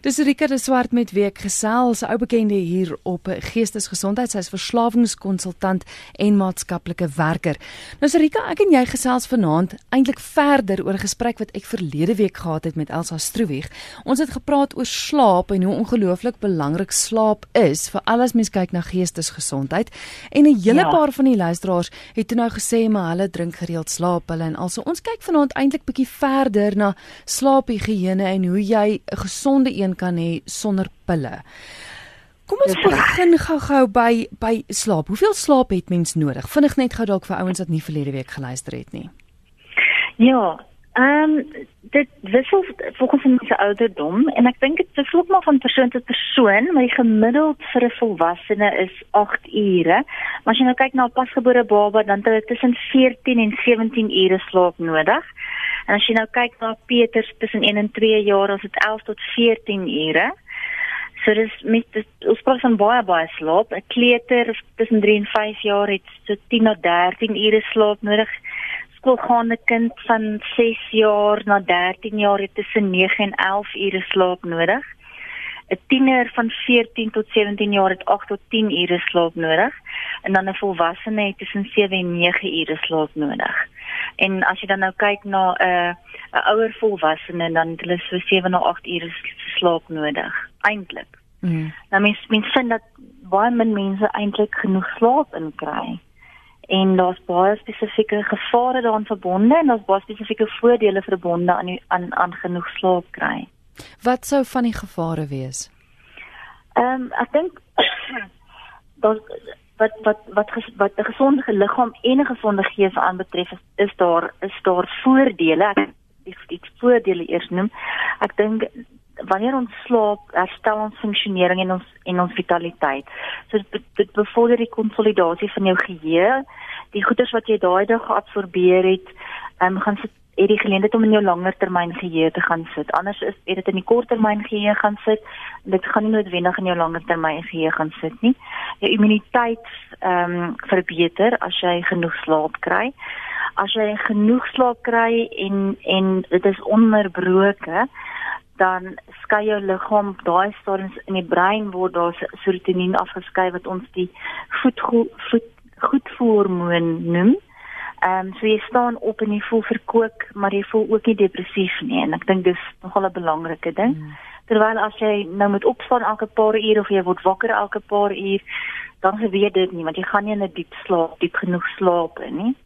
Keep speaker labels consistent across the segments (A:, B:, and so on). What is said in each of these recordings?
A: Dis Rika de Swart met week gesels, ou bekende hier op Geestesgesondheid, sy's verslawingskonsultant en maatskaplike werker. Nou Rika, ek en jy gesels vanaand eintlik verder oor 'n gesprek wat ek verlede week gehad het met Elsa Stroewig. Ons het gepraat oor slaap en hoe ongelooflik belangrik slaap is vir alles mens kyk na geestesgesondheid. En 'n hele ja. paar van die luisteraars het toe nou gesê maar hulle drink gereeld slaap hulle en also ons kyk vanaand eintlik bietjie verder na slaaphigiëne en hoe jy 'n gesonde een kan hê sonder pille. Kom ons begin gou-gou by by slaap. Hoeveel slaap het mens nodig? Vinnig net gou dalk vir ouens wat nie verlede week geluister het nie.
B: Ja, ehm um, dit wissel volgens mense ouderdom en ek dink dit wissel maar van persoon tot persoon, maar die gemiddeld vir 'n volwassene is 8 ure. Maar as jy nou kyk na 'n pasgebore baba, dan het hulle tussen 14 en 17 ure slaap nodig. En as jy nou kyk na Peters tussen 1 en 2 jaar, is dit 11 tot 14 ure. So dis met ons praat van baie baie slaap. 'n Kleuter tussen 3 en 5 jaar het so 10 tot 13 ure slaap nodig. Skoolgaande kind van 6 jaar na 13 jaar het tussen 9 en 11 ure slaap nodig. 'n Tiener van 14 tot 17 jaar het 8 tot 10 ure slaap nodig en dan 'n volwassene het tussen 7 en 9 ure slaap nodig. En as jy dan nou kyk na 'n uh, 'n ouer volwassene dan het hulle so 7 na 8 ure slaap nodig eintlik. Mm. Nou mens mens vind dat baie min mense eintlik genoeg slaap inkry. En daar's baie spesifieke gevare daaraan verbonde en daar's baie spesifieke voordele verbonde aan die, aan aan genoeg slaap kry.
A: Wat sou van die gevare wees?
B: Ehm um, ek dink daar's wat wat wat ges, wat 'n gesonde liggaam en 'n gesonde gees aanbetref is, is daar is daar voordele. Ek die, die voordele eers noem. Ek dink wanneer ons slaap herstel ons funksionering en ons en ons vitaliteit. So dit, dit bevorder die konsolidasie van jou geheue. Die goeders wat jy daai dag geabsorbeer het um, gaan sit het die geleentheid om in jou langer termyn geheue te gaan sit. Anders is dit in die kort termyn geheue gaan sit. Dit gaan nie noodwendig in jou langer termyn geheue gaan sit nie. Jou immuniteit ehm um, verbeter as jy genoeg slaap kry. As jy genoeg slaap kry en en dit is onderbroke dan skei jou liggaam daai stadiums in die brein word daar serotonien afgeskei wat ons die voet voet goedvoormoon noem. Ehm um, so jy staan op en jy voel verkoop, maar jy voel ook nie depressief nie en ek dink dis nogal 'n belangrike ding. Mm. Terwyl as jy nou moet opstaan elke paar ure of jy word wakker elke paar uur, dan gebeur dit nie want jy gaan nie in 'n diep slaap, diep genoeg slaap nie.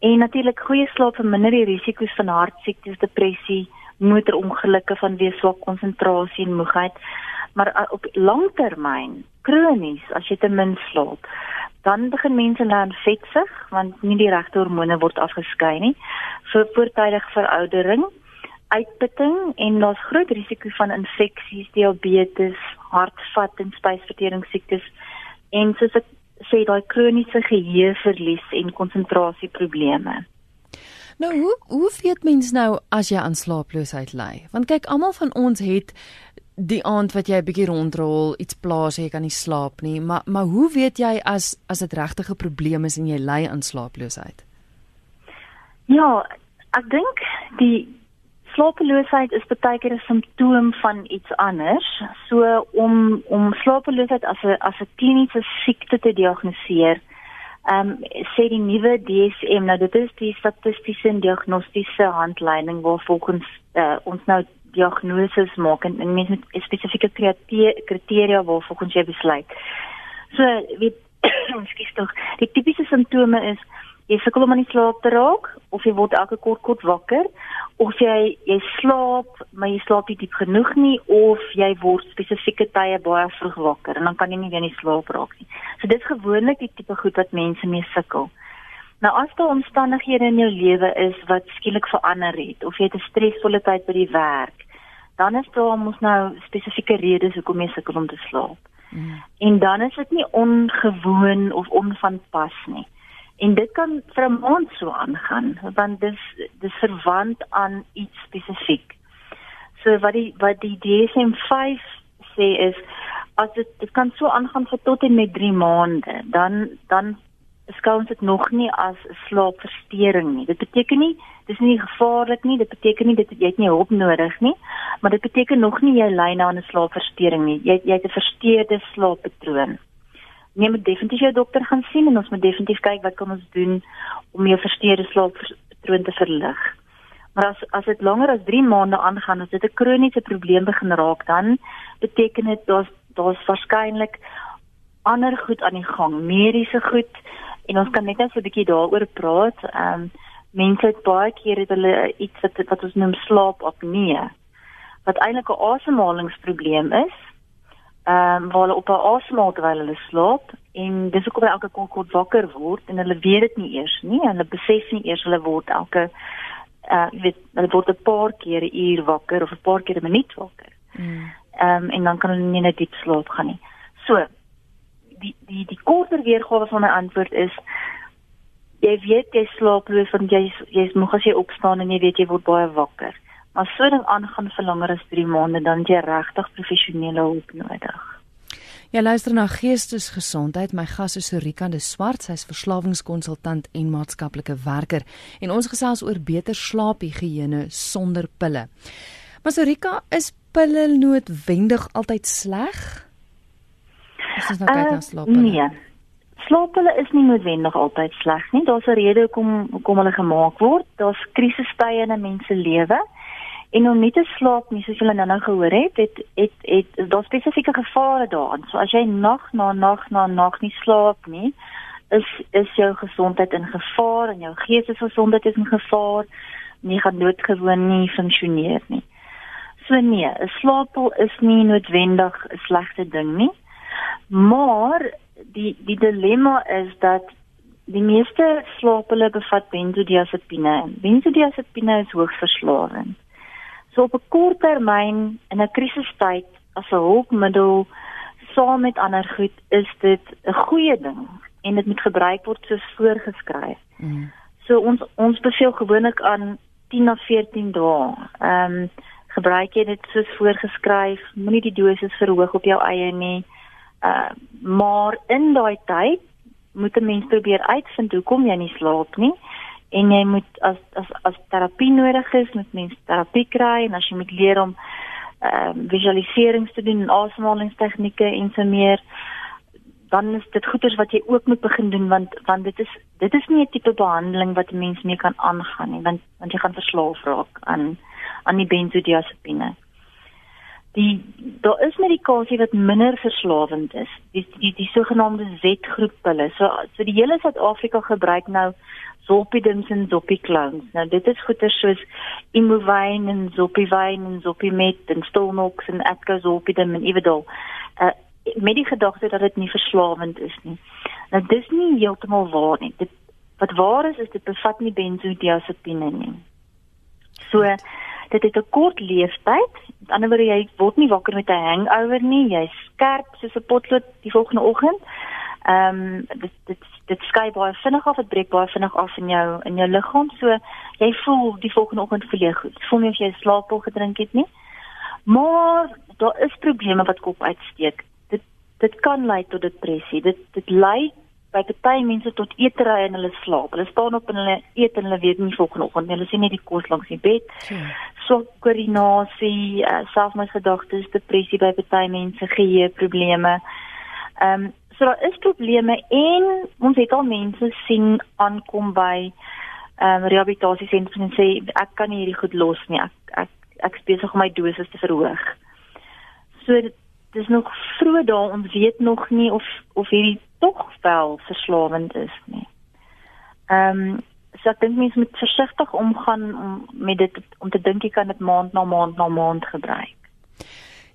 B: En natuurlik goeie slaap verminder die risiko's van hartsiektes, depressie, motorongelukke vanweë swak konsentrasie en moegheid. Maar uh, op langtermyn, kronies, as jy te min slaap, dan begin mense dan vetsig want nie die regte hormone word afgeskei nie. Vir voortydige veroudering uitputting en daar's groot risiko van infeksies diabetes hartvat en spysverteringssiektes en soos ek sê daai kroniese geheueverlies en konsentrasieprobleme.
A: Nou hoe hoe weet mens nou as jy aan slaaploosheid ly? Want kyk, almal van ons het die aand wat jy 'n bietjie rondrol, iets plaas jy kan nie slaap nie, maar maar hoe weet jy as as dit regtig 'n probleem is en jy ly aan slaaploosheid?
B: Ja, ek dink die slaaploosheid is baie keer 'n simptoom van iets anders. So om om slaaploosheid as 'n as 'n kliniese siekte te diagnoseer, ehm um, sê die nuwe DSM, nou dit is die statistiese en diagnostiese handleiding waar volgens uh, ons nou diagnoses maak en, en mense met spesifieke kriteria waar volgens jy besluit. So, weet ekskuus tog, die tipiese simptome is jy sukkel om aan die slaap te raak of jy word elke kort kort wakker of jy jy slaap maar jy slaap nie diep genoeg nie of jy word spesifieke tye baie vroeg wakker en dan kan jy nie weer in die slaap raak nie. So dit is gewoonlik die tipe goed wat mense mee sukkel. Nou as daar omstandighede in jou lewe is wat skielik verander het of jy het 'n stresvolle tyd by die werk dan is daar mos nou spesifieke redes hoekom jy sukkel om te slaap. Mm. En dan is dit nie ongewoon of onvanpas nie. En dit kan vir 'n maand so aangaan want dis dis verwant aan iets spesifiek. So wat die wat die DSM-5 sê is as dit dit kan so aangaan vir tot en met 3 maande, dan dan beskou ons dit nog nie as 'n slaapversteuring nie. Dit beteken nie dis nie gevaarlik nie, dit beteken nie dit jy het nie hulp nodig nie, maar dit beteken nog nie jy ly na 'n slaapversteuring nie. Jy jy het 'n versteurde slaappatroon. Neem met definitief jou dokter gaan sien en ons moet definitief kyk wat kan ons doen om jou versteurde slaappatroon te verlig. Maar as as dit langer as 3 maande aangaan, as dit 'n kroniese probleem begin raak, dan beteken dit daar's daar's waarskynlik ander goed aan die gang, mediese goed en ons kan net net so 'n bietjie daaroor praat. Ehm um, mense het baie keer het hulle iets wat wat ons noem slaapapnee wat eintlik 'n asemhalingsprobleem is. Ehm um, waar hulle op 'n asemhaal terwyl hulle slaap en dis hoekom hulle elke keer kort wakker word en hulle weet dit nie eers nie. Hulle besef nie eers hulle word elke uh weet hulle word 'n paar keer 'n uur wakker of 'n paar keer 'n minuut wakker. Mm. Ehm um, en dan kan hulle nie net diep slaap gaan nie. So die die die korter weergawe van my antwoord is jy weet jy slaaploos want jy jy's moeg as jy opstaan en jy weet jy word baie wakker. Maar so ding aangaan vir langer as 3 maande dan jy regtig professionele hulp nodig.
A: Ja luister na geestesgesondheid. My gas is Sorika de Swart. Sy's verslawingskonsultant en maatskaplike werker en ons gesels oor beter slaaphigiëne sonder pille. Maar Sorika, is pille noodwendig altyd sleg?
B: Is nou kyk na. Uh, nee. Slaappille is nie noodwendig altyd sleg nie. Daar's 'n rede hoekom hoekom hulle gemaak word. Daar's krisistye in 'n mens se lewe. En om nie te slaap nie, soos julle nou-nou gehoor het, het het het, daar spesifieke gevare daarin. So as jy nag na nag na nag nie slaap nie, is is jou gesondheid in gevaar en jou geestesgesondheid is in gevaar. Nie gaan doodgewoon nie funksioneer nie. So nee, 'n slaappil is nie noodwendig 'n slegte ding nie. Maar die die dilemma is dat die meeste slaaphulle bevat benzodiazepine. Benzodiazepine is hoogs verslawend. So op 'n kort termyn in 'n krisistyd as 'n hulpmiddel saam met ander goed is dit 'n goeie ding en dit moet gebruik word soos voorgeskryf. Mm. So ons ons beveel gewoonlik aan 10 na 14 dae. Ehm um, gebruik jy dit soos voorgeskryf, moenie die dosis verhoog op jou eie nie. Uh, maar in daai tyd moet 'n mens probeer uitvind hoekom jy nie slaap nie. En jy moet as as as terapie nodig is, moet mens terapie kry en as jy moet leer om ehm uh, visualiserings te doen, asemhalingstegnieke en so meer dan is dit goeders wat jy ook moet begin doen want want dit is dit is nie 'n tipe behandeling wat 'n mens mee kan aangaan nie want want jy gaan verslaaf raak aan aan die benzodiazepine die daar is medikasie wat minder verslawend is. Die die die sogenaamde Z-groep pille so so die hele Suid-Afrika gebruik nou zolpidem en zopiclons nou dit is goeie soos imovine en zopivine en zopimet en stolnox en atgazolpidem en evidol uh, met die gedagte dat dit nie verslawend is nie. Nou dis nie heeltemal waar nie. Dit wat waar is is dit bevat nie benzodiazepine nie. So dit het 'n kort leeftyd. Met ander woorde jy word nie wakker met 'n hangover nie, jy's skerp soos 'n potlood die volgende oggend. Ehm um, dit dit dit skei baie vinnig af, dit breek baie vinnig af in jou in jou liggaam. So jy voel die volgende oggend voel jy goed. Voel nie of jy slaappil gedrink het nie. Maar daar is probleme wat kop uitsteek. Dit dit kan lei tot depressie. Dit dit lei by party mense tot eetery en hulle slaap. Hulle staan op en hulle eet en hulle weet nie volgende oggend hulle sien net die kos langs die bed. So koördinasie, uh, selfmoordgedagtes, depressie by party mense, geheue probleme. Ehm um, so daar is probleme en ons het al mense sien aankom by ehm um, rehabilitasiesentrums en sê ek kan nie hierdie goed los nie. Ek ek ek besig om my dosis te verhoog. So dis nog vroeg daar ons weet nog nie of of hierdie tog wel verslawend is nie. Ehm um, so ek dink mense moet versigtig omgaan om met dit om te dink jy kan dit maand na maand na maand gebruik.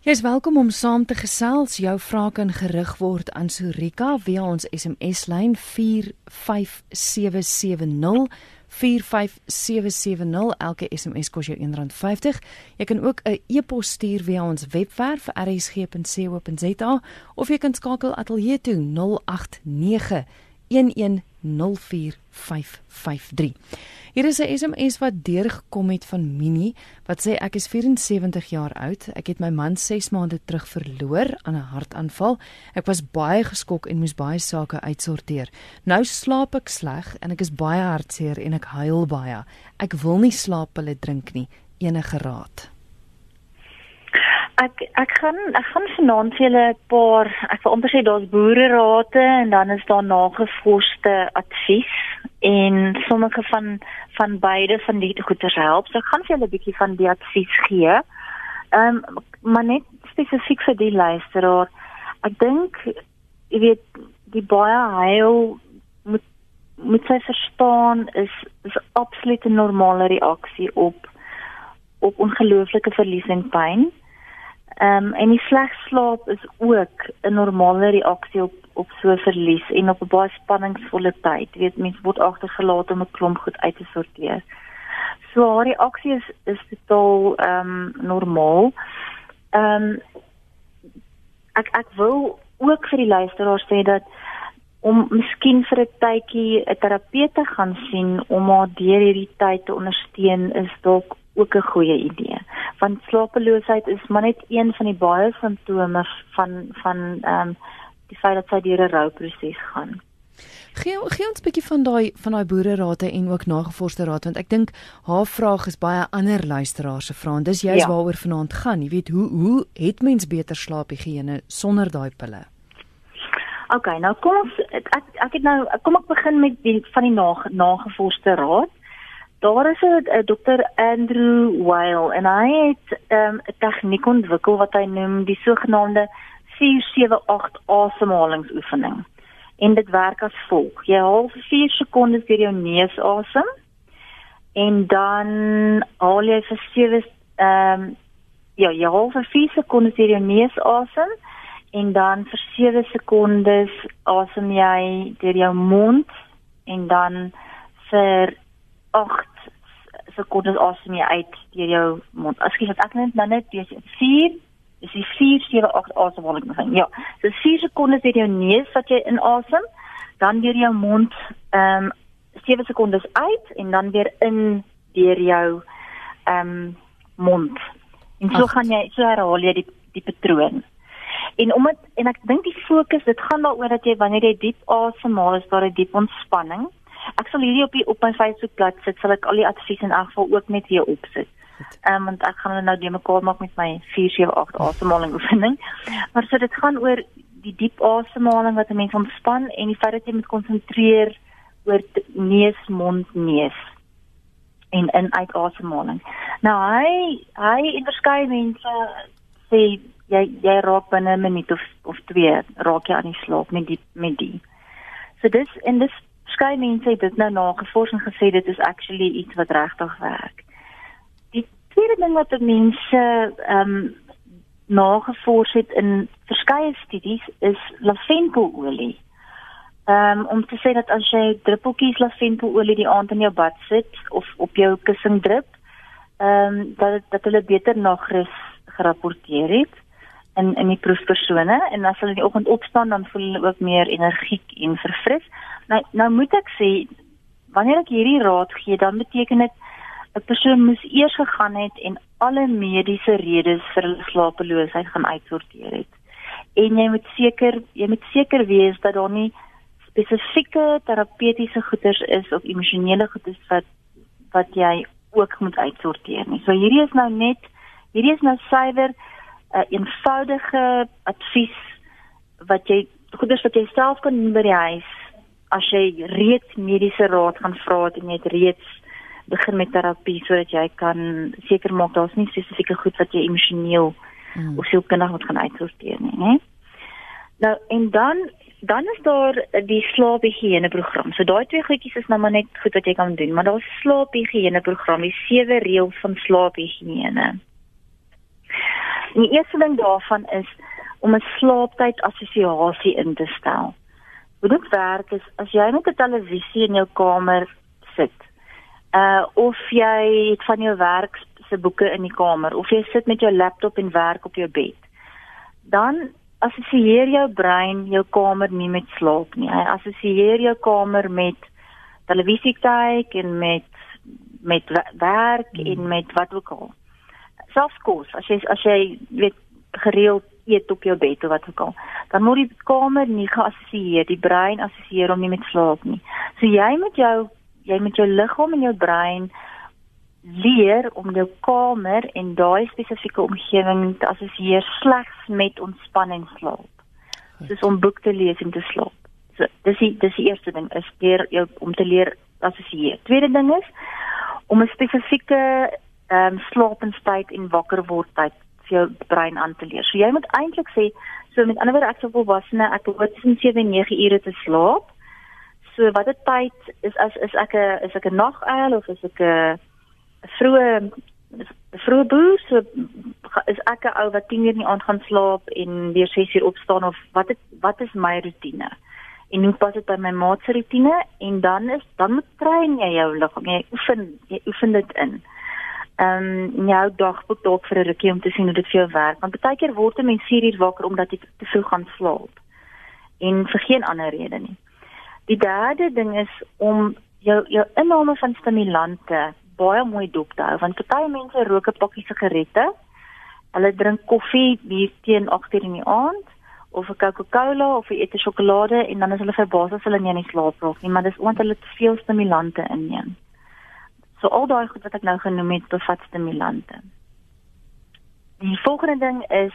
A: Jy is welkom om saam te gesels. Jou vrae kan gerig word aan Surika via ons SMS lyn 45770 45770 elke SMS kos jou R1.50. Jy kan ook 'n e-pos stuur via ons webwerf rsg.co.za of jy kan skakel ateljee toe 089 1104553. Hier is 'n SMS wat deurgekom het van Minnie wat sê ek is 74 jaar oud. Ek het my man 6 maande terug verloor aan 'n hartaanval. Ek was baie geskok en moes baie sake uitsorteer. Nou slaap ek sleg en ek is baie hartseer en ek huil baie. Ek wil nie slaappille drink nie. Enige raad?
B: Ek ek gaan ek gaan vanaand vir julle 'n paar ek wil sê daar's boererate en dan is daar nagevorsde advies en sommige van van beide van die goeders help. So ek gaan vir julle 'n bietjie van die advies gee. Ehm um, maar net spesifiek vir die luisteraar. Ek dink jy weet die baie huil moet moet sy verstaan is is absoluut 'n normale reaksie op op ongelooflike verlies en pyn. Ehm um, en die sleg slaap is ook 'n normale reaksie op op so verlies en op 'n baie spanningsvolle tyd. Jy weet mense word agtergelaat om 'n klomp goed uit te sorteer. So haar reaksie is is totaal ehm um, normaal. Ehm um, ek ek wil ook vir die luisteraars sê dat om miskien vir 'n tydjie 'n terapeut te gaan sien om haar deur hierdie tyd te ondersteun is dalk ook 'n goeie idee. Want slapeloosheid is maar net een van die baie simptome van van ehm um, die feit dat sy deur 'n rouproses gaan.
A: Gee gee ons 'n bietjie van daai van daai boererate en ook nagevorsde raad want ek dink haar vraag is baie ander luisteraars se vrae. Dis juist ja. waaroor vanaand gaan. Jy weet hoe hoe het mens beter slaaphigiëne sonder daai pille?
B: OK, nou kom ons ek ek het nou kom ek begin met die van die nage, nagevorsde raad. Daar is 'n dokter Andrew Weil en hy het ehm, 'n um, tegniek ontwikkel wat hy noem die sogenaamde 478 asemhalingsoefening. En dit werk as volg: jy haal vir 4 sekondes deur jou neus asem en dan haal jy vir 7 ehm um, ja, jy haal vir 4 sekondes deur jou neus asem en dan vir 7 sekondes asem jy deur jou mond en dan vir 8 sekondes asem jy uit deur jou mond. Ekskuus, ek net nou net dis 4 is die 4 7 8 asemhaling begin. Ja. So 4 sekondes deur jou neus wat jy inasem, dan deur jou mond ehm um, 7 sekondes uit en dan weer in deur jou ehm um, mond. En so Acht. gaan jy so herhaal jy die die patroon. En omdat en ek dink die fokus dit gaan daaroor dat jy wanneer jy diep asemhaal is daar 'n diep ontspanning. Ek sal hierdie op die op my Facebook bladsy sit, sal ek al die advies in elk geval ook net weer opsit. Ehm um, want ek gaan hulle nou die mekaar maak met my 478 asemhaling oefening. Maar so dit gaan oor die diep asemhaling wat 'n mens ontspan en die feit dat jy moet konsentreer oor neus, mond, neus en in uit asemhaling. Nou hy hy in verskeie mense sê jy jy raak binne 'n minuut of of twee raak jy aan die slaap met die met die. So dis en dis skei mense het dit nou nagevors en gesê dit is actually iets wat regtig werk. Die tweede ding wat mense ehm um, nagevors het in verskeie studies is laventelolie. Ehm um, om te sê dat as jy druppeltjies laventelolie die aand in jou bad sit of op jou kussing drup, ehm um, dat dat hulle beter nagrus gerapporteer het in in die proefpersone en as hulle in die oggend opstaan dan voel hulle ook meer energiek en verfris. Nou nou moet ek sê wanneer ek hierdie raad gee dan beteken dit 'n persoon moes eers gegaan het en alle mediese redes vir hulle slapeloosheid gaan uitsorteer het. En jy moet seker jy moet seker wees dat daar nie spesifieke terapeutiese goeders is of emosionele goeders wat wat jy ook moet uitsorteer nie. So hierdie is nou net hierdie is nou suiwer 'n uh, eenvoudige advies wat jy goeders wat jy self kan doen by die huis as jy reeds mediese raad gaan vra het en jy het reeds begin met terapie sodat jy kan seker maak daar's nie spesifieke goed wat jy emosioneel hmm. of sielkundig moet gaan uitsorteer nie, né? Nou en dan dan is daar die slaaphigiëne program. So daai twee goedjies is nou maar net goed wat jy kan doen, maar daar's slaaphigiëne program, die sewe reëls van slaaphigiëne. Die eerste ding daarvan is om 'n slaaptyd assosiasie in te stel. Hoe dit werk is as jy met 'n televisie in jou kamer sit, uh of jy het van jou werk se boeke in die kamer of jy sit met jou laptop en werk op jou bed dan assosieer jou brein jou kamer nie met slaap nie hy assosieer jou kamer met televisie kyk en met met werk hmm. en met wat ook al. Selfs kos, as jy as jy weet gereeld eet op jou bed of wat ook al, dan moet die kamer nie geassosieer, die brein assosieer hom nie met slaap nie. So jy met jou jy met jou liggaam en jou brein leer om jou kamer en daai spesifieke omgewing te assosieer slegs met ontspanning slaap. Soos om boek te lees en te slaap. So dis die dis die eerste ding is leer jou om te leer assosieer. Tweede ding is om 'n spesifieke ehm um, slaapensyd en wakker word tyd vir jou brein aan te leer. So jy moet eintlik sê, so met ander woorde ek sou volwassene ek hoort tussen 7 en 9 ure te slaap. So watter tyd is as is ek 'n is ek 'n naguil of is ek 'n vroeë vroeë boer so is ek 'n ou wat 10 uur in die aand gaan slaap en weer 6 uur opstaan of wat het, wat is my rotine? En hoe pas dit by my maat se rotine? En dan is dan train jy jou liggaam. Jy oefen jy oefen dit in. Ehm um, jou dagboek dalk vir 'n rukkie om te sien hoe dit vir jou werk. Want baie keer word 'n mens 4 uur wakker omdat jy te vroeg gaan slaap. En vir geen ander rede nie. Die derde ding is om jou jou inname van stimulante baie mooi dop te hou want party mense rook 'n pakkie sigarette. Hulle drink koffie hier teen 8:00 in die aand of 'n Coca-Cola of 'n eet 'n sjokolade en dan is hulle verbaas as hulle nie in slaap raak nie, maar dis omdat hulle te veel stimulante inneem. So al daai goed wat ek nou genoem het, bevat stimulante. Die volgende ding is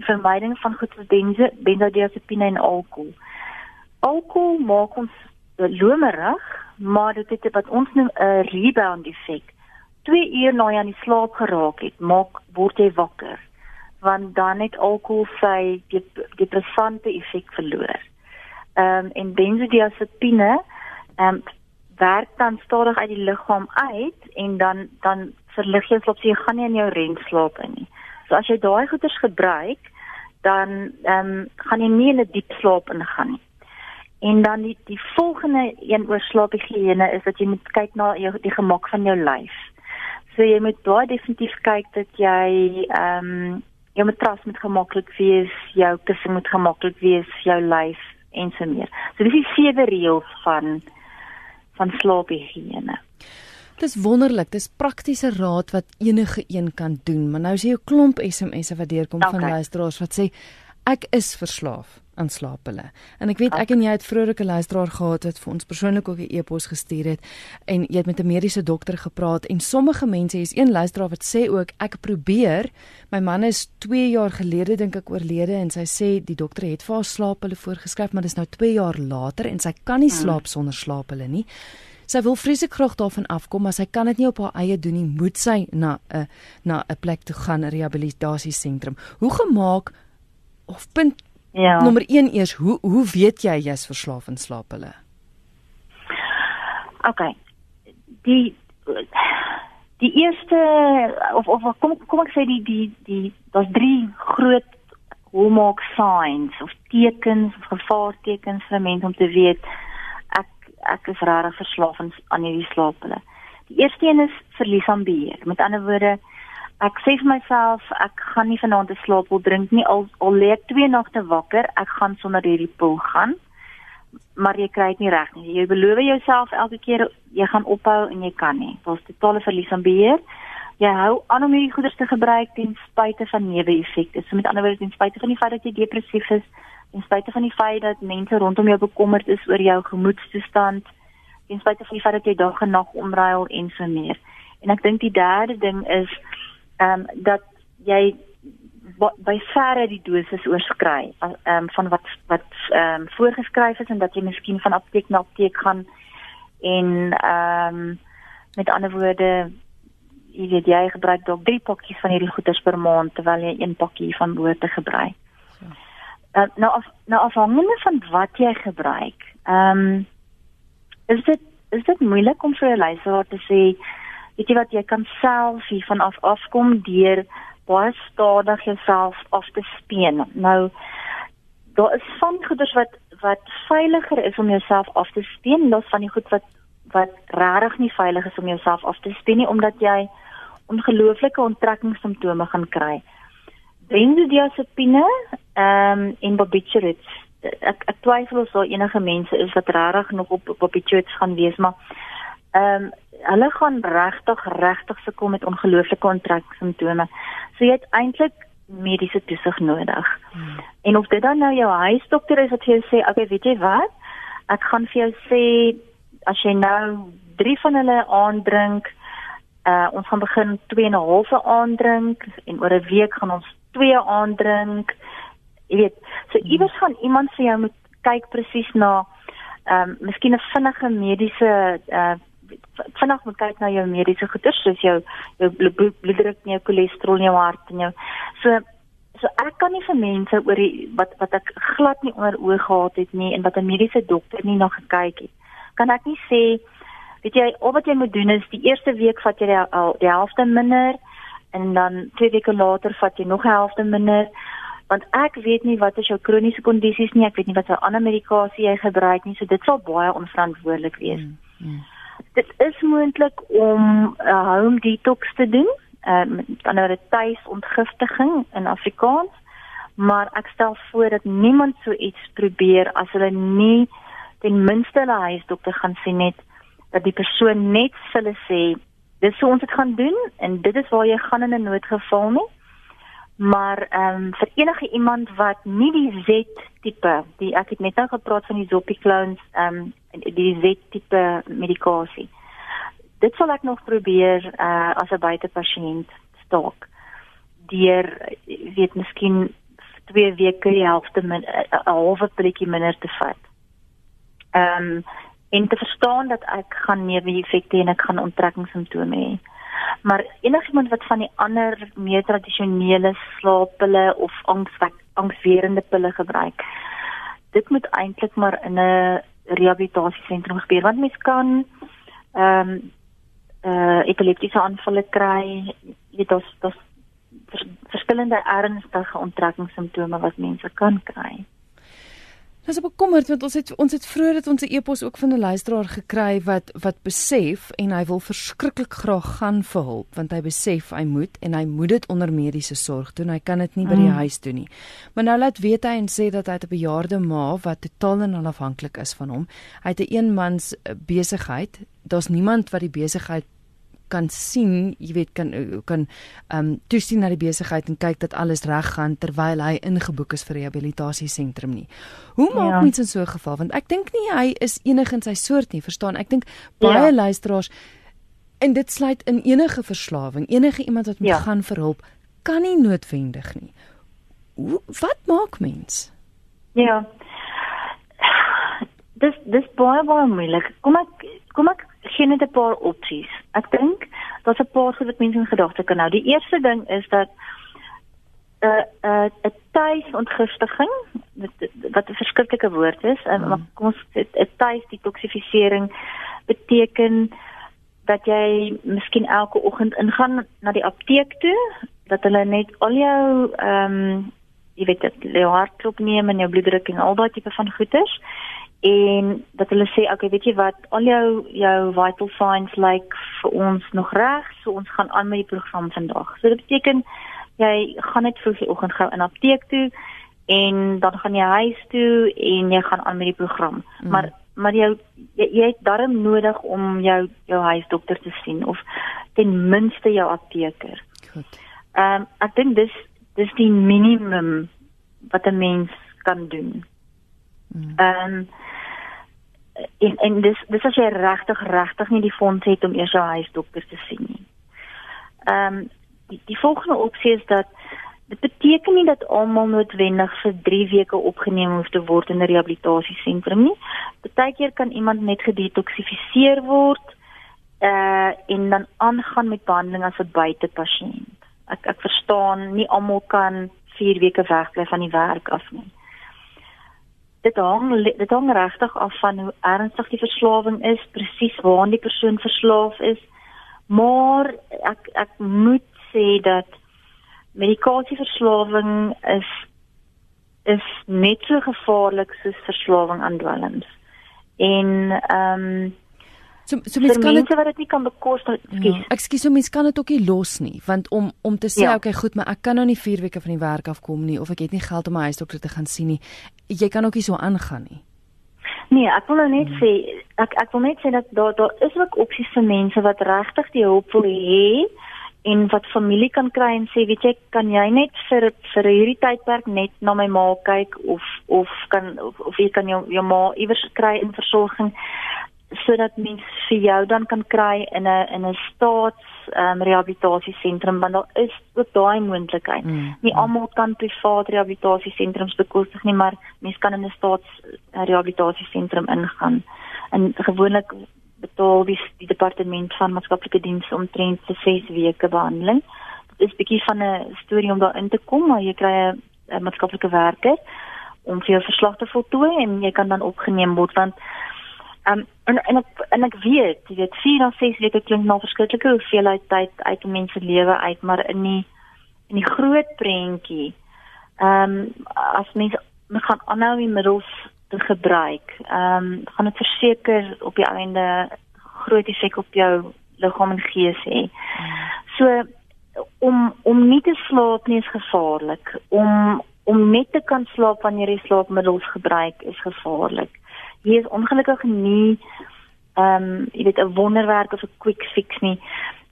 B: die vermyding van goed soos benze, benzodiazepine en alkohol. Alkohol maak ons lomerig, maar dit het wat ons noem 'n rebound effek. 2 uur na jy aan die slaap geraak het, maak word jy wakker want dan het alkohol sy depressante effek verloor. Ehm um, en benzodiazepine ehm um, werk dan stadig uit die liggaam uit en dan dan verlig jy slaap, so jy gaan nie in jou REM slaap in nie. So as jy daai goeders gebruik, dan ehm um, gaan jy nie in 'n diep slaap ingaan nie. En dan die die volgende een oor slaaphigiëne is dat jy moet kyk na jou die gemak van jou lyf. So jy moet baie definitief kyk dat jy ehm um, jou matras moet gemaklik wees, jou kussing moet gemaklik wees, jou lyf en so meer. So dis die sewe reëls van van slaaphigiëne.
A: Dis wonderlik, dis praktiese raad wat enige een kan doen, maar nou is hier 'n klomp SMS'e wat deurkom okay. van luisteraars wat sê ek is verslaaf aan slaap hulle. En ek weet ek en jy het vroeër 'n luisteraar gehad wat vir ons persoonlik ook 'n e-pos gestuur het en jy het met 'n mediese dokter gepraat en sommige mense is een luisteraar wat sê ook ek probeer my man is 2 jaar gelede dink ek oorlede en sy sê die dokter het vir haar slaap hulle voorgeskryf maar dis nou 2 jaar later en sy kan nie hmm. slaap sonder slaap hulle nie. Sy wil vreeslik graag daarvan afkom, maar sy kan dit nie op haar eie doen nie. Moet sy na 'n na 'n plek toe gaan, 'n rehabilitasiesentrum. Hoe gemaak of punt Ja. Nommer 1 eers, hoe hoe weet jy jy's verslaaf aan slaap hulle?
B: OK. Die die eerste of of kom kom ek sê die die die daar's drie groot hallmark signs of tekens of gevaartekens vir mense om te weet ek ek is regtig verslaaf aan hierdie slaap hulle. Die eerste een is verlies aan beheer. Met ander woorde, ek sê vir myself ek gaan nie vanaand te slaap wil drink nie. Al al lê ek twee nagte wakker ek gaan sonder hierdie pil gaan. Maar jy kry dit nie reg nie. Jy beloof jouself elke keer jy gaan ophou en jy kan nie. Daar's totale verlies aan beheer. Jy hou aan om hierdie goeders te gebruik ten spyte van neeweffekte. So met ander woorde ten spyte van die feit dat jy depressief is ten spyte van die feit dat mense rondom jou bekommerd is oor jou gemoedstoestand ten spyte van die feit dat jy dag en nag omruil en so meer. En ek dink die derde ding is ehm um, dat jy by verre die dosis oorskry ehm um, van wat wat ehm um, voorgeskryf is en dat jy miskien van apteek na apteek gaan en ehm um, met ander woorde jy weet jy gebruik dalk drie pakkies van hierdie goeders per maand terwyl jy een pakkie van behoort te gebruik. Uh, nou af, nou afhangende van wat jy gebruik. Ehm um, is dit is dit moeilik om vir 'n luisteraar te sê weet jy wat jy kan self hier van af afkom deur baie stadig jouself af te speen. Nou daar is van goeders wat wat veiliger is om jouself af te speen en daar's van die goed wat wat regtig nie veilig is om jouself af te speen nie omdat jy ongelooflike onttrekkingssimptome gaan kry. Benzodiazepine ehm um, en barbiturates ek ek twyfel of daar enige mense is wat regtig nog op barbiturates gaan wees maar Ehm um, hulle gaan regtig regtig sukkel met ongelooflike onttrekkingssimptome. So jy het eintlik mediese toesig nodig. Hmm. En of dit dan nou jou huisdokter is wat vir jou sê, okay, weet jy wat? Ek gaan vir jou sê as jy nou 3 van hulle aandrink, uh ons gaan begin 2 en 'n halfe aandrink en oor 'n week gaan ons 2 aandrink. Jy weet, so hmm. iewers gaan iemand vir jou moet kyk presies na ehm um, miskien 'n vinnige mediese uh vinnig moet kyk na jou mediese goeder soos jou jou bloeddruk, jou cholesterol, jou hart en jou so so ek kan nie vir mense oor die wat wat ek glad nie onder oog gehad het nie en wat 'n mediese dokter nie na gekyk het. Kan ek nie sê weet jy al wat jy moet doen is die eerste week vat jy al die, die helfte minder en dan twee weke later vat jy nog 'n helfte minder want ek weet nie wat is jou kroniese kondisies nie ek weet nie wat se ander medikasie jy gebruik nie so dit sal baie onverantwoordelik wees. Hmm, hmm dit is moontlik om 'n uh, home detox te doen, uh, met ander tuisontgiftiging in Afrikaans, maar ek stel voor dat niemand so iets probeer as hulle nie ten minste hulle huisdokter gaan sien net dat die persoon net vir hulle sê dis hoe ons dit gaan doen en dit is waar jy gaan in 'n noodgeval nie maar ehm um, vir enige iemand wat nie die Z tipe, die ek het net nou gepraat van die Zoppie clones, ehm um, die Z tipe medikasie. Dit sal ek nog probeer uh as 'n buitepasiënt staak. Deur weet miskien twee weke die helfte min 'n halwe pilletjie minder te vat. Ehm um, en te verstaan dat ek gaan neeweffekte en ek gaan onttrekkingssimptome hê maar enigiemand wat van die ander meer tradisionele slaappille of angswek angswerende pille gebruik dit moet eintlik maar in 'n rehabilitasiesentrum gebeur want mens kan ehm um, uh epileptiese aanvalle kry. Dit is dit vers, verskillende ernstige onttrekkingssimptome wat mense kan kry
A: Ons is bekommerd want ons het ons het vroeër dit ons 'n e-pos ook van 'n luisteraar gekry wat wat besef en hy wil verskriklik graag gaan vir hulp want hy besef hy moet en hy moet dit onder mediese sorg doen. Hy kan dit nie by die mm. huis doen nie. Maar nou laat weet hy en sê dat hy 'n bejaarde ma wat totaal en onafhanklik is van hom. Hy het 'n eenmans besigheid. Daar's niemand wat die besigheid kan sien, jy weet kan kan ehm um, toesien na die besigheid en kyk dat alles reg gaan terwyl hy ingeboek is vir rehabilitasie sentrum nie. Hoe maak ja. mens in so 'n geval? Want ek dink nie hy is enig in sy soort nie, verstaan? Ek dink baie ja. luisteraars en dit sluit in enige verslawing, enige iemand wat moet ja. gaan vir hulp, kan nie noodwendig nie. Hoe wat maak mens?
B: Ja. Dis dis baie baie moeilik. Kom ek kom ek gee net 'n paar opsies. Ek dink daar's 'n paar goed wat mense in gedagte kan hou. Die eerste ding is dat 'n uh, 'n uh, 'n tuisontgiftiging wat 'n verskriklike woord is, en mm. kom ons 'n tuisdetoksifisering beteken dat jy miskien elke oggend ingaan na die apteek toe, dat hulle net al jou ehm um, jy weet dit jou hartklop neem en jou bloeddruk en al daai tipe van goeters en dat hulle sê okay weet jy wat? Al jou jou vital signs lyk like, vir ons nog reg so ons gaan aan met die program vandag. So dit beteken jy gaan net vroeg die oggend gou in apteek toe en dan gaan jy huis toe en jy gaan aan met die program. Mm. maar maar jy, jy jy het darm nodig om jou jou huisdokter te sien of ten minste jou apteker. Goed. Ehm um, ek dink dis dis die minimum wat 'n mens kan doen. Ehm mm. um, en en dis dis as jy regtig regtig nie die fonds het om eers jou huisdokter te sien nie. Ehm um, die, die volgende opsie is dat dit beteken nie dat almal noodwendig vir 3 weke opgeneem hoef te word in 'n rehabilitasiesentrum nie. Partykeer kan iemand net gedetoksifiseer word uh en dan aangaan met behandeling as 'n buitepasiënt. Ek ek verstaan nie almal kan 4 weke wegbly van die werk af nie dit hang dit hang regtig af van hoe ernstig die verslawing is, presies waaraan die persoon verslaaf is. Maar ek ek moet sê dat medikasieverslawing is is net so gevaarlik soos verslawing aan dwelms. En ehm um,
A: So so mens kan
B: dit wat dit nie kan bekostig. Ekskuus.
A: Ja, ekskuus, so mens kan dit ook nie los nie, want om om te sê ja. okay, goed, maar ek kan nou nie 4 weke van die werk afkom nie of ek het nie geld om my huisdokter te gaan sien nie. Jy kan ook nie so aangaan nie.
B: Nee, ek wil nou net sê ek ek wil net sê dat daar daar is ook opsies vir mense wat regtig die hulp wil hê en wat familie kan kry en sê weet jy kan jy net vir vir hierdie tydperk net na my ma kyk of of kan of, of jy kan jou jou ma iewers kry in versorging sodat mens vir jou dan kan kry in 'n in 'n staats um, rehabilitasiesentrum want daar is ook daai moontlikheid. Mm. Nie almal kan privaat rehabilitasiesentrums bekostig nie, maar mens kan in 'n staats rehabilitasiesentrum ingaan. En gewoonlik betaal die, die departement van maatskaplike dienste omtrent vir 6 weke behandeling. Dit is bietjie van 'n storie om daarin te kom, maar jy kry 'n maatskaplike werker om vir jou verslag te voltooi en jy kan dan opgeneem word want Um, en en ek en ek weet, jy weet 4 of 6 weke klink nou verskriklike hoeveelheid tyd uit 'n mens se lewe uit, maar in die in die groot prentjie, ehm um, as mens mens gaan aanhou die middels te gebruik, ehm um, gaan dit verseker op die einde groot effek op jou liggaam en gees hê. So om om nie te slaap nie is gevaarlik. Om om net te kan slaap wanneer jy slaapmiddels gebruik is gevaarlik hier is ongelukkig nie ehm um, jy weet 'n wonderwerk of 'n quick fix nie.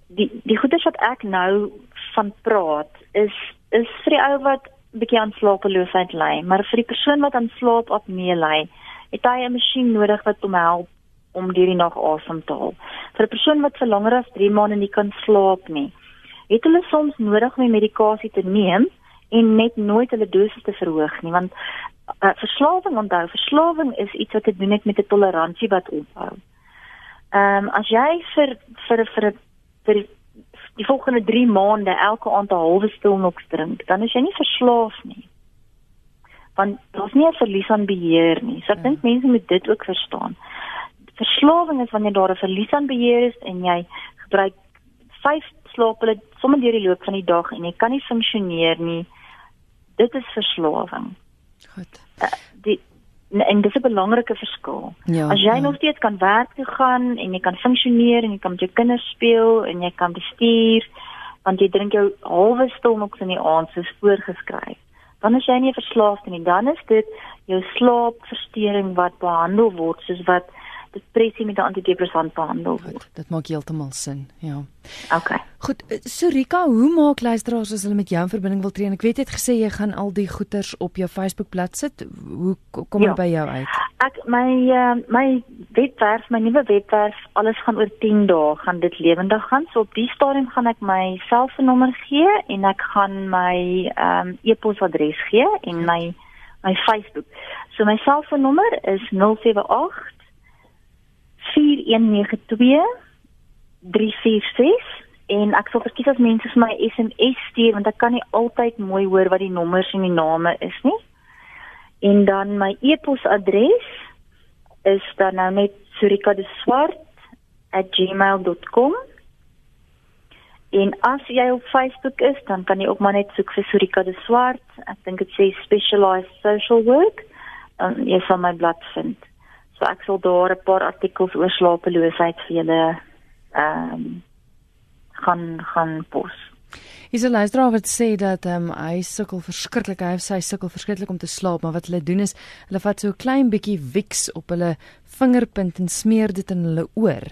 B: Die die goeie wat ek nou van praat is is vir die ou wat bietjie aan slapeloosheid ly, maar vir die persoon wat aan slaapapnee ly, het hy 'n masjien nodig wat hom help om deur die nag asem te haal. Vir 'n persoon wat vir langer as 3 maande nie kan slaap nie, het hulle soms nodig om medikasie te neem en net nooit hulle dosis te verhoog nie want uh, verslawing onthou, verslawing is iets wat te doen het met 'n toleransie wat ophou. Ehm um, as jy vir vir vir vir die volgende 3 maande elke aand 'n halwe stilnoks drink, dan is jy nie verslaaf nie. Want daar's nie 'n verlies aan beheer nie. So ek dink ja. mense moet dit ook verstaan. Verslawing is wanneer daar 'n verlies aan beheer is en jy gebruik 5 slaappille sommer deur die loop van die dag en jy kan nie funksioneer nie. Dit is verslawing.
A: Goed.
B: Uh, die en dis 'n belangrike verskil. Ja, As jy ja. nog steeds kan werk toe gaan en jy kan funksioneer en jy kan met jou kinders speel en jy kan bestuur want jy drink jou halwe stilnoks in die aand soos voorgeskryf. Dan is jy nie verslaaf nie. Dan is dit jou slaapversteuring wat behandel word soos wat depressie met 'n antidepressant behandel word. Goed,
A: dit maak heeltemal sin. Ja.
B: OK.
A: Goed, eh, Surika, hoe maak luisteraars as hulle met jou in verbinding wil tree? Ek weet jy het gesê jy gaan al die goeders op jou Facebook-blad sit. Hoe kom dit ja. by jou uit?
B: Ek my uh, my webwerf, my nuwe webwerf, alles gaan oor 10 dae gaan dit lewendig gaan. So op die stadium gaan ek my selfoonnommer gee en ek gaan my ehm um, e-posadres gee en my my Facebook. So my selfoonnommer is 078 en ek sal verkies as mense vir my SMS stuur want ek kan nie altyd mooi hoor wat die nommers en die name is nie. En dan my e-posadres is dan nou net surikadeswart@gmail.com. En as jy op Facebook is, dan kan jy ook maar net soek vir Surika de Swart. Ek dink dit sê specialized social work. Dan jy sal my blad vind. So ek sal daar 'n paar artikels oor slapeloosheid vir julle ehm um, gaan gaan pos.
A: Is 'n luisteraar wat sê dat ehm um, hy sukkel verskriklik, hy sê hy sukkel verskriklik om te slaap, maar wat hulle doen is hulle vat so 'n klein bietjie Vicks op hulle vingerpunt en smeer dit in hulle oor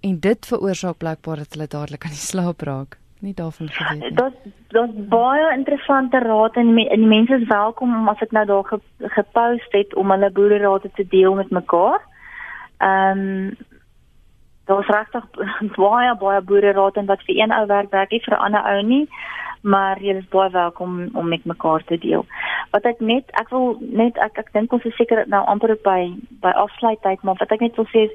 A: en dit veroorsaak blykbaar dat hulle dadelik aan die slaap raak nie daarvan geweet nie.
B: Dit dit baie interessante raad en en die mense is welkom om as ek nou daar ge, gepost het om hulle boererade te deel met mekaar. Ehm um, daar's regtig baie baie boererade wat vir een ou werk werk nie vir 'n ander ou nie, maar jy is baie welkom om met mekaar te deel. Wat ek net ek wil net ek ek dink ons is seker nou amper by by afsluittyd, maar wat ek net wil sê is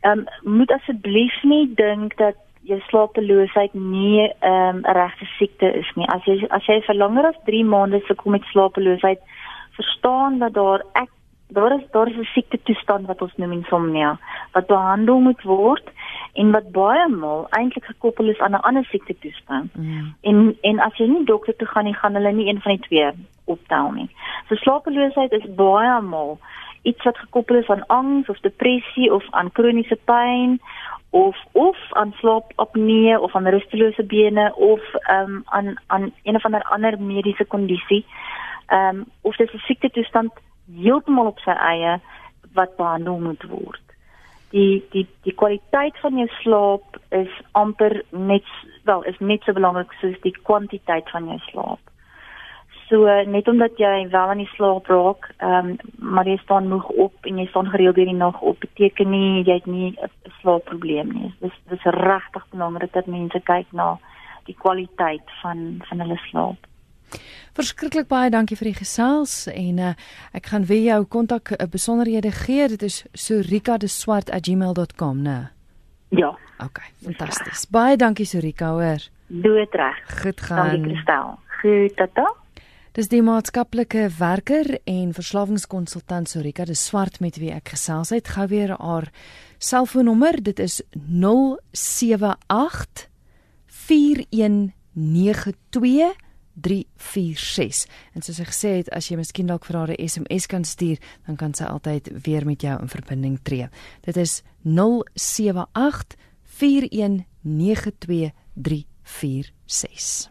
B: ehm um, moet asseblief nie dink dat jou slapeloosheid nie ehm, 'n um, regte siekte is nie. As jy as jy vir langer as 3 maande sukkel met slapeloosheid, verstaan dat daar ek daar is daar is 'n siekte toestand wat ons noem insomnia wat behandel moet word en wat baie maal eintlik gekoppel is aan 'n ander siekte toestand. Mm. En en as jy nie dokter toe gaan nie, gaan hulle nie een van die twee optel nie. So slapeloosheid is baie maal iets wat gekoppel is aan angs of depressie of aan kroniese pyn of of aan slaapapnee of aan rustelose bene of ehm um, aan aan een of ander ander mediese kondisie. Ehm um, of dit 'n siekte toestand heeltemal op sy eie wat behandel moet word. Die die die kwaliteit van jou slaap is amper net wel is net so belangrik soos die kwantiteit van jou slaap. So net omdat jy wel aan die slaap raak, ehm um, maar jy staan moeg op en jy staan gereeld deur die nag op, beteken nie jy het nie 'n slaapprobleem nie. Dis dis regtig belangrik dat mense kyk na die kwaliteit van van hulle slaap.
A: Verskriklik baie dankie vir die gesels en uh, ek gaan weer jou kontak uh, besonderhede gee. Dit is sorika.deswart@gmail.com, né?
B: Ja.
A: OK, fantasties. Baie dankie Sorika, hoor.
B: Doodreg.
A: Goed gaan.
B: Dankie Kristel. Goed, tata.
A: Dis die maatskaplike werker en verslawingskonsultant Sorika de Swart met wie ek gesels het. Gou weer haar selfoonnommer. Dit is 078 4192 346. En soos ek gesê het, as jy miskien dalk vir haar 'n SMS kan stuur, dan kan sy altyd weer met jou in verbinding tree. Dit is 078 4192 346.